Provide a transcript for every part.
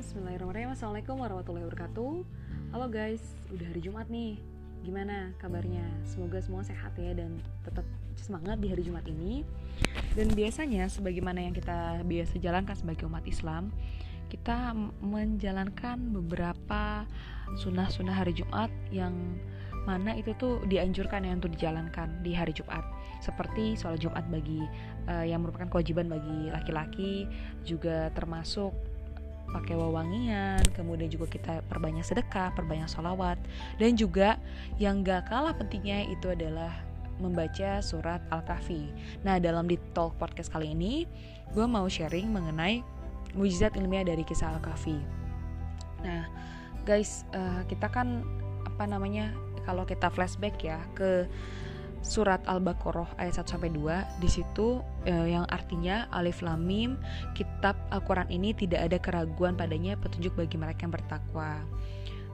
Bismillahirrahmanirrahim Assalamualaikum warahmatullahi wabarakatuh. Halo guys, udah hari Jumat nih. Gimana kabarnya? Semoga semua sehat ya dan tetap semangat di hari Jumat ini. Dan biasanya sebagaimana yang kita biasa jalankan sebagai umat Islam Kita menjalankan beberapa sunnah-sunnah hari Jumat yang mana itu tuh dianjurkan ya untuk dijalankan di hari Jumat. Seperti sholat Jumat bagi uh, yang merupakan kewajiban bagi laki-laki juga termasuk pakai wewangian kemudian juga kita perbanyak sedekah perbanyak sholawat dan juga yang gak kalah pentingnya itu adalah membaca surat Al-Kahfi. Nah dalam di talk podcast kali ini gue mau sharing mengenai mujizat ilmiah dari kisah Al-Kahfi. Nah guys uh, kita kan apa namanya kalau kita flashback ya ke surat Al-Baqarah ayat 1 sampai 2 di situ eh, yang artinya alif lam mim kitab Al-Qur'an ini tidak ada keraguan padanya petunjuk bagi mereka yang bertakwa.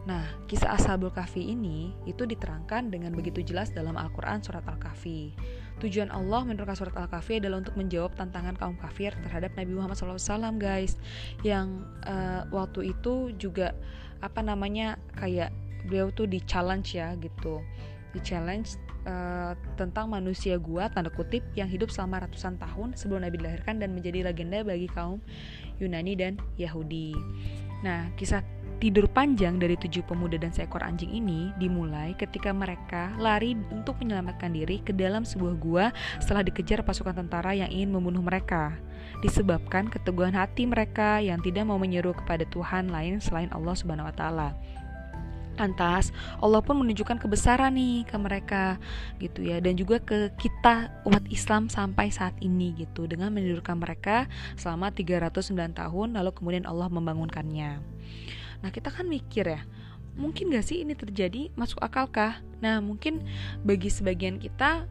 Nah, kisah Ashabul Kahfi ini itu diterangkan dengan begitu jelas dalam Al-Quran Surat Al-Kahfi. Tujuan Allah menurunkan Surat Al-Kahfi adalah untuk menjawab tantangan kaum kafir terhadap Nabi Muhammad SAW, guys. Yang uh, waktu itu juga apa namanya kayak beliau tuh di challenge ya gitu di challenge uh, tentang manusia gua tanda kutip yang hidup selama ratusan tahun sebelum Nabi dilahirkan dan menjadi legenda bagi kaum Yunani dan Yahudi. Nah, kisah tidur panjang dari tujuh pemuda dan seekor anjing ini dimulai ketika mereka lari untuk menyelamatkan diri ke dalam sebuah gua setelah dikejar pasukan tentara yang ingin membunuh mereka. Disebabkan keteguhan hati mereka yang tidak mau menyeru kepada Tuhan lain selain Allah Subhanahu wa taala. Lantas Allah pun menunjukkan kebesaran nih ke mereka gitu ya dan juga ke kita umat Islam sampai saat ini gitu dengan menidurkan mereka selama 309 tahun lalu kemudian Allah membangunkannya. Nah kita kan mikir ya mungkin gak sih ini terjadi masuk akalkah? Nah mungkin bagi sebagian kita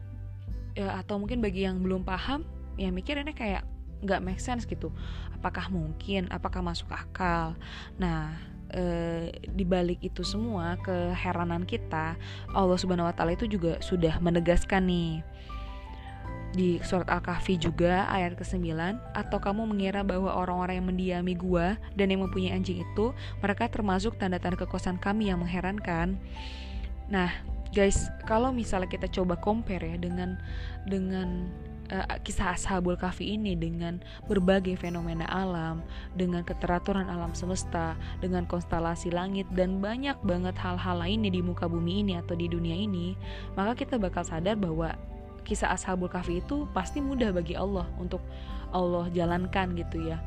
ya, atau mungkin bagi yang belum paham ya mikir ini kayak nggak make sense gitu. Apakah mungkin? Apakah masuk akal? Nah e, di balik itu semua keheranan kita, Allah Subhanahu wa taala itu juga sudah menegaskan nih di surat Al-Kahfi juga ayat ke-9 atau kamu mengira bahwa orang-orang yang mendiami gua dan yang mempunyai anjing itu mereka termasuk tanda-tanda kekuasaan kami yang mengherankan. Nah, guys, kalau misalnya kita coba compare ya dengan dengan uh, kisah Ashabul Kahfi ini dengan berbagai fenomena alam, dengan keteraturan alam semesta, dengan konstelasi langit dan banyak banget hal-hal lainnya di muka bumi ini atau di dunia ini, maka kita bakal sadar bahwa kisah Ashabul Kahfi itu pasti mudah bagi Allah untuk Allah jalankan gitu ya.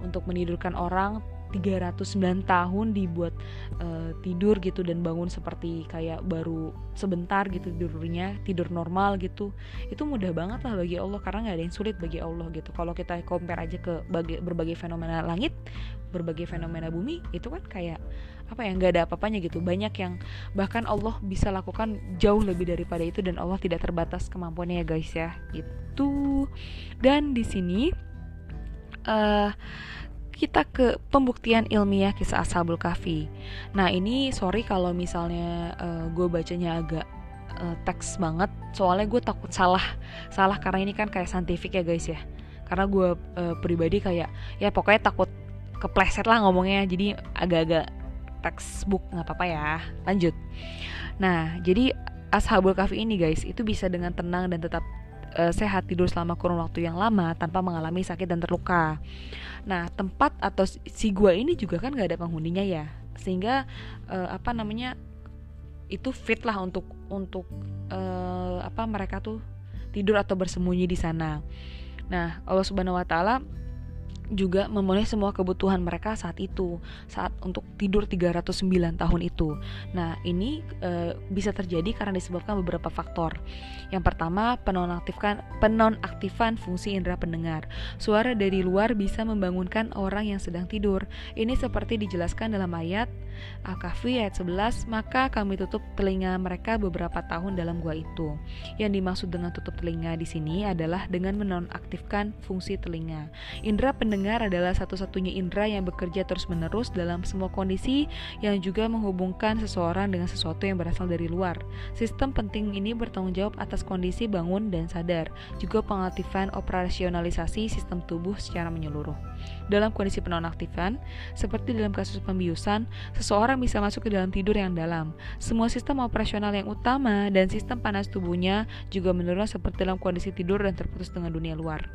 Untuk menidurkan orang 309 tahun dibuat uh, tidur gitu dan bangun seperti kayak baru sebentar gitu tidurnya tidur normal gitu. Itu mudah banget lah bagi Allah karena nggak ada yang sulit bagi Allah gitu. Kalau kita compare aja ke bagai, berbagai fenomena langit berbagai fenomena bumi itu kan kayak apa ya nggak ada apa-apanya gitu. Banyak yang bahkan Allah bisa lakukan jauh lebih daripada itu dan Allah tidak terbatas kemampuannya ya guys ya. Itu dan di sini uh, kita ke pembuktian ilmiah kisah Ashabul Kahfi. Nah ini sorry kalau misalnya uh, eh, gue bacanya agak uh, teks banget, soalnya gue takut salah, salah karena ini kan kayak saintifik ya guys ya. Karena gue uh, pribadi kayak ya pokoknya takut kepleset lah ngomongnya, jadi agak-agak textbook nggak apa-apa ya. Lanjut. Nah jadi Ashabul Kahfi ini guys itu bisa dengan tenang dan tetap uh, sehat tidur selama kurun waktu yang lama tanpa mengalami sakit dan terluka. Nah, tempat atau si gua ini juga kan gak ada penghuninya ya, sehingga uh, apa namanya itu fit lah untuk untuk uh, apa mereka tuh tidur atau bersembunyi di sana. Nah, Allah Subhanahu wa taala juga memenuhi semua kebutuhan mereka saat itu saat untuk tidur 309 tahun itu. Nah, ini e, bisa terjadi karena disebabkan beberapa faktor. Yang pertama, penonaktifkan penonaktifan fungsi indera pendengar. Suara dari luar bisa membangunkan orang yang sedang tidur. Ini seperti dijelaskan dalam ayat Al-Kahfi ayat 11, maka kami tutup telinga mereka beberapa tahun dalam gua itu. Yang dimaksud dengan tutup telinga di sini adalah dengan menonaktifkan fungsi telinga. Indera pendengar adalah satu-satunya indera yang bekerja terus-menerus dalam semua kondisi yang juga menghubungkan seseorang dengan sesuatu yang berasal dari luar. Sistem penting ini bertanggung jawab atas kondisi bangun dan sadar, juga pengaktifan operasionalisasi sistem tubuh secara menyeluruh. Dalam kondisi penonaktifan, seperti dalam kasus pembiusan, seseorang bisa masuk ke dalam tidur yang dalam. Semua sistem operasional yang utama dan sistem panas tubuhnya juga menurun seperti dalam kondisi tidur dan terputus dengan dunia luar.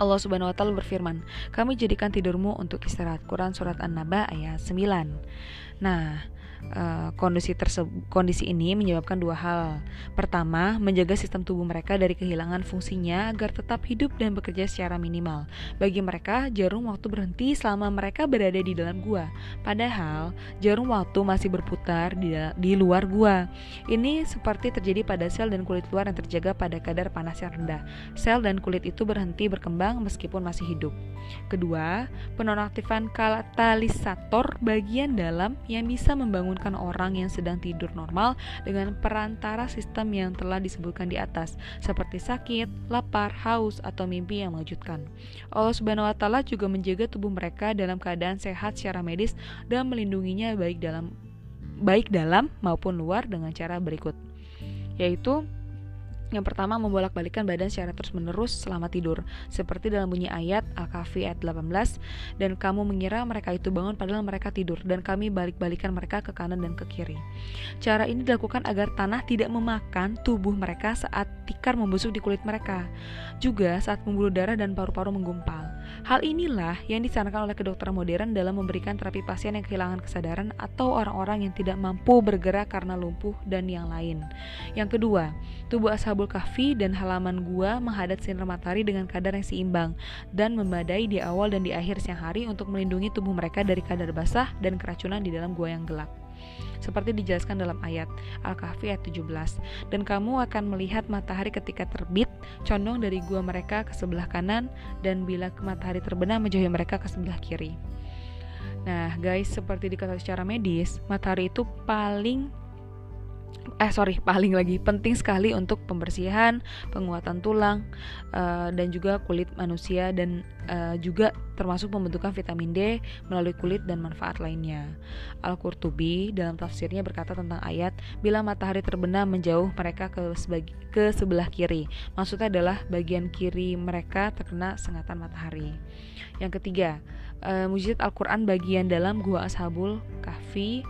Allah Subhanahu wa taala berfirman, "Kami jadikan tidurmu untuk istirahat." Quran surat An-Naba ayat 9. Nah, Uh, kondisi kondisi ini menyebabkan dua hal. Pertama, menjaga sistem tubuh mereka dari kehilangan fungsinya agar tetap hidup dan bekerja secara minimal. Bagi mereka, jarum waktu berhenti selama mereka berada di dalam gua. Padahal, jarum waktu masih berputar di, di luar gua. Ini seperti terjadi pada sel dan kulit luar yang terjaga pada kadar panas yang rendah. Sel dan kulit itu berhenti berkembang meskipun masih hidup. Kedua, penonaktifan katalisator bagian dalam yang bisa membangun membangunkan orang yang sedang tidur normal dengan perantara sistem yang telah disebutkan di atas, seperti sakit, lapar, haus, atau mimpi yang mengejutkan. Allah Subhanahu wa taala juga menjaga tubuh mereka dalam keadaan sehat secara medis dan melindunginya baik dalam baik dalam maupun luar dengan cara berikut yaitu yang pertama, membolak-balikan badan secara terus-menerus selama tidur, seperti dalam bunyi ayat Al-Kahfi ayat 18, dan kamu mengira mereka itu bangun padahal mereka tidur, dan kami balik-balikan mereka ke kanan dan ke kiri. Cara ini dilakukan agar tanah tidak memakan tubuh mereka saat tikar membusuk di kulit mereka, juga saat pembuluh darah dan paru-paru menggumpal. Hal inilah yang disarankan oleh kedokteran modern dalam memberikan terapi pasien yang kehilangan kesadaran atau orang-orang yang tidak mampu bergerak karena lumpuh dan yang lain. Yang kedua, tubuh ashab Ashabul Kahfi dan halaman gua menghadap sinar matahari dengan kadar yang seimbang dan memadai di awal dan di akhir siang hari untuk melindungi tubuh mereka dari kadar basah dan keracunan di dalam gua yang gelap seperti dijelaskan dalam ayat Al-Kahfi ayat 17 dan kamu akan melihat matahari ketika terbit condong dari gua mereka ke sebelah kanan dan bila matahari terbenam menjauhi mereka ke sebelah kiri. Nah guys seperti dikatakan secara medis matahari itu paling eh sorry paling lagi penting sekali untuk pembersihan penguatan tulang uh, dan juga kulit manusia dan uh, juga termasuk pembentukan vitamin D melalui kulit dan manfaat lainnya. Al-Qurtubi dalam tafsirnya berkata tentang ayat bila matahari terbenam menjauh mereka ke sebagi, ke sebelah kiri. Maksudnya adalah bagian kiri mereka terkena sengatan matahari. Yang ketiga, uh, mujizat Al-Qur'an bagian dalam gua Ashabul Kahfi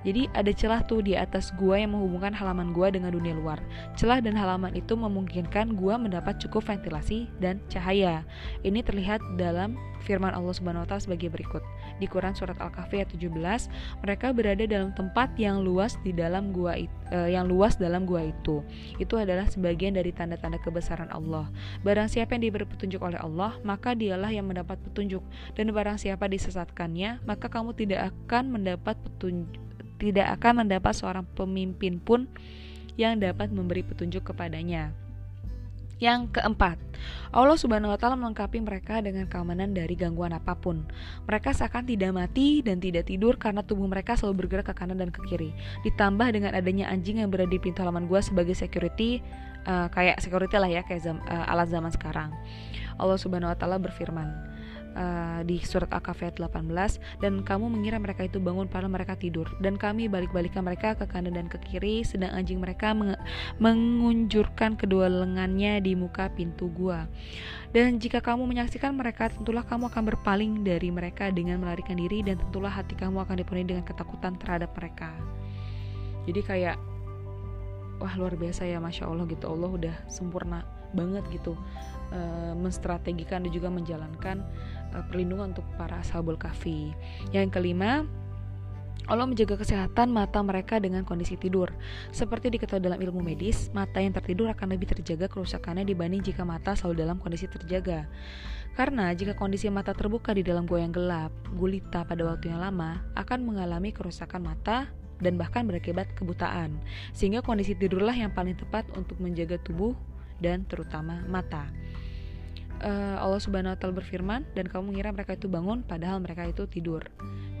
jadi ada celah tuh di atas gua yang menghubungkan halaman gua dengan dunia luar. Celah dan halaman itu memungkinkan gua mendapat cukup ventilasi dan cahaya. Ini terlihat dalam firman Allah Subhanahu wa taala sebagai berikut. Di Quran surat Al-Kahfi ayat 17, mereka berada dalam tempat yang luas di dalam gua itu, eh, yang luas dalam gua itu. Itu adalah sebagian dari tanda-tanda kebesaran Allah. Barang siapa yang diberi petunjuk oleh Allah, maka dialah yang mendapat petunjuk. Dan barang siapa disesatkannya, maka kamu tidak akan mendapat petunjuk tidak akan mendapat seorang pemimpin pun yang dapat memberi petunjuk kepadanya. Yang keempat, Allah Subhanahu wa taala melengkapi mereka dengan keamanan dari gangguan apa pun. Mereka seakan tidak mati dan tidak tidur karena tubuh mereka selalu bergerak ke kanan dan ke kiri. Ditambah dengan adanya anjing yang berada di pintu halaman gua sebagai security uh, kayak security lah ya kayak zam, uh, alat zaman sekarang. Allah Subhanahu wa taala berfirman, uh, di surat Al-Kahfi 18 dan kamu mengira mereka itu bangun padahal mereka tidur. Dan kami balik-balikan mereka ke kanan dan ke kiri sedang anjing mereka meng mengunjurkan kedua lengannya di muka pintu gua. Dan jika kamu menyaksikan mereka tentulah kamu akan berpaling dari mereka dengan melarikan diri dan tentulah hati kamu akan dipenuhi dengan ketakutan terhadap mereka. Jadi kayak wah luar biasa ya masya Allah gitu. Allah udah sempurna banget gitu uh, menstrategikan dan juga menjalankan uh, perlindungan untuk para ashabul kafi. Yang kelima, Allah menjaga kesehatan mata mereka dengan kondisi tidur. Seperti diketahui dalam ilmu medis, mata yang tertidur akan lebih terjaga kerusakannya dibanding jika mata selalu dalam kondisi terjaga. Karena jika kondisi mata terbuka di dalam gua yang gelap, gulita pada waktu yang lama akan mengalami kerusakan mata dan bahkan berakibat kebutaan. Sehingga kondisi tidurlah yang paling tepat untuk menjaga tubuh dan terutama mata. uh, Allah Subhanahu wa taala berfirman dan kamu mengira mereka itu bangun padahal mereka itu tidur.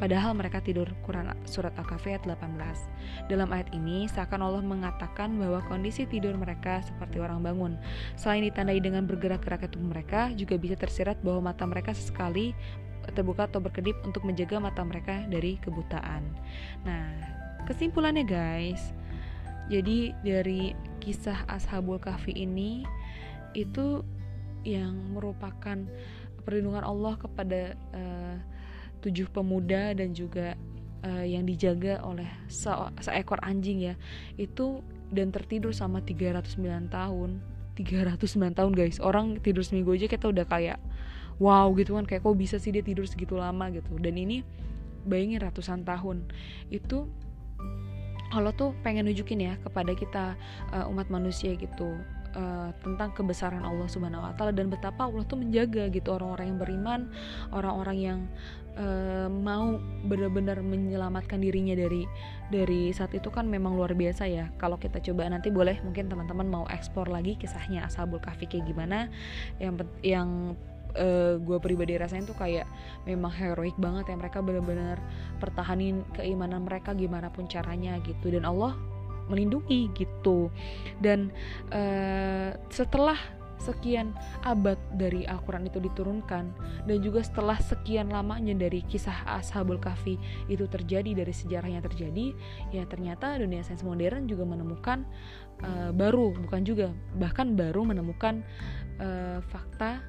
Padahal mereka tidur. Quran surat Al-Kahfi ayat 18. Dalam ayat ini seakan Allah mengatakan bahwa kondisi tidur mereka seperti orang bangun. Selain ditandai dengan bergerak-gerak tubuh mereka, juga bisa tersirat bahwa mata mereka sesekali terbuka atau berkedip untuk menjaga mata mereka dari kebutaan. Nah, kesimpulannya guys, jadi dari kisah Ashabul Kahfi ini itu yang merupakan perlindungan Allah kepada uh, tujuh pemuda dan juga uh, yang dijaga oleh se seekor anjing ya. Itu dan tertidur sama 309 tahun. 309 tahun guys. Orang tidur seminggu aja kita udah kayak wow gitu kan. Kayak kok bisa sih dia tidur segitu lama? gitu. Dan ini bayangin ratusan tahun. Itu Allah tuh pengen nunjukin ya kepada kita uh, umat manusia gitu uh, tentang kebesaran Allah Subhanahu wa taala dan betapa Allah tuh menjaga gitu orang-orang yang beriman, orang-orang yang uh, mau benar-benar menyelamatkan dirinya dari dari saat itu kan memang luar biasa ya. Kalau kita coba nanti boleh mungkin teman-teman mau eksplor lagi kisahnya Ashabul Kahfi kayak gimana yang yang uh, gue pribadi rasain tuh kayak memang heroik banget ya. Mereka benar-benar pertahanin keimanan mereka gimana pun caranya gitu. Dan Allah melindungi gitu. Dan uh, setelah sekian abad dari Al-Quran itu diturunkan dan juga setelah sekian lamanya dari kisah Ashabul Kahfi itu terjadi dari sejarahnya terjadi ya ternyata dunia sains modern juga menemukan uh, baru bukan juga bahkan baru menemukan uh, fakta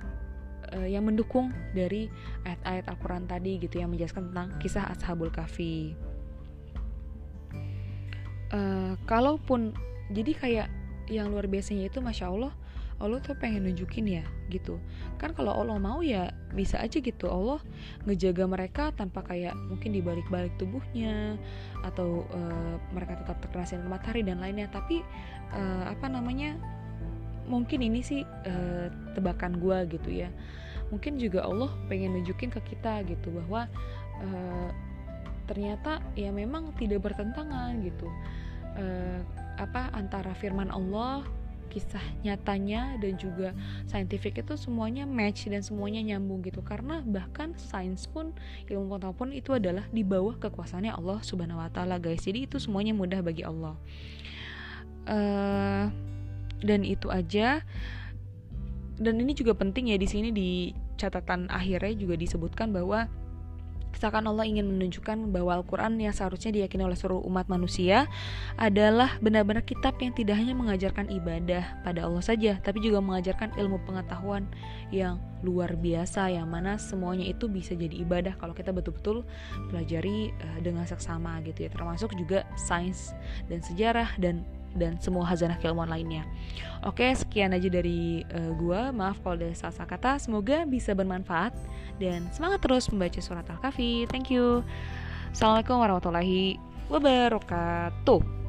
uh, yang mendukung dari ayat-ayat Al-Quran tadi gitu yang menjelaskan tentang kisah Ashabul Kahfi. Uh, kalaupun jadi kayak yang luar biasanya itu masya Allah Allah tuh pengen nunjukin ya gitu. Kan kalau Allah mau ya bisa aja gitu. Allah ngejaga mereka tanpa kayak mungkin dibalik-balik tubuhnya atau uh, mereka tetap terkena sinar matahari dan lainnya. Tapi uh, apa namanya mungkin ini sih uh, tebakan gue gitu ya. Mungkin juga Allah pengen nunjukin ke kita gitu bahwa uh, ternyata ya memang tidak bertentangan gitu. Uh, apa antara firman Allah kisah nyatanya dan juga saintifik itu semuanya match dan semuanya nyambung gitu. Karena bahkan sains pun ilmu pengetahuan pun itu adalah di bawah kekuasaannya Allah subhanahu wa taala guys. Jadi itu semuanya mudah bagi Allah. Uh, dan itu aja. Dan ini juga penting ya di sini di catatan akhirnya juga disebutkan bahwa Seakan Allah ingin menunjukkan bahwa Al-Quran yang seharusnya diyakini oleh seluruh umat manusia adalah benar-benar kitab yang tidak hanya mengajarkan ibadah pada Allah saja, tapi juga mengajarkan ilmu pengetahuan yang luar biasa, yang mana semuanya itu bisa jadi ibadah kalau kita betul-betul pelajari uh, dengan seksama gitu ya, termasuk juga sains dan sejarah dan dan semua hazanah keilmuan lainnya. Oke, sekian aja dari uh, gua. Maaf kalau ada salah kata. Semoga bisa bermanfaat dan semangat terus membaca surat Al-Kahfi. Thank you. Assalamualaikum warahmatullahi wabarakatuh.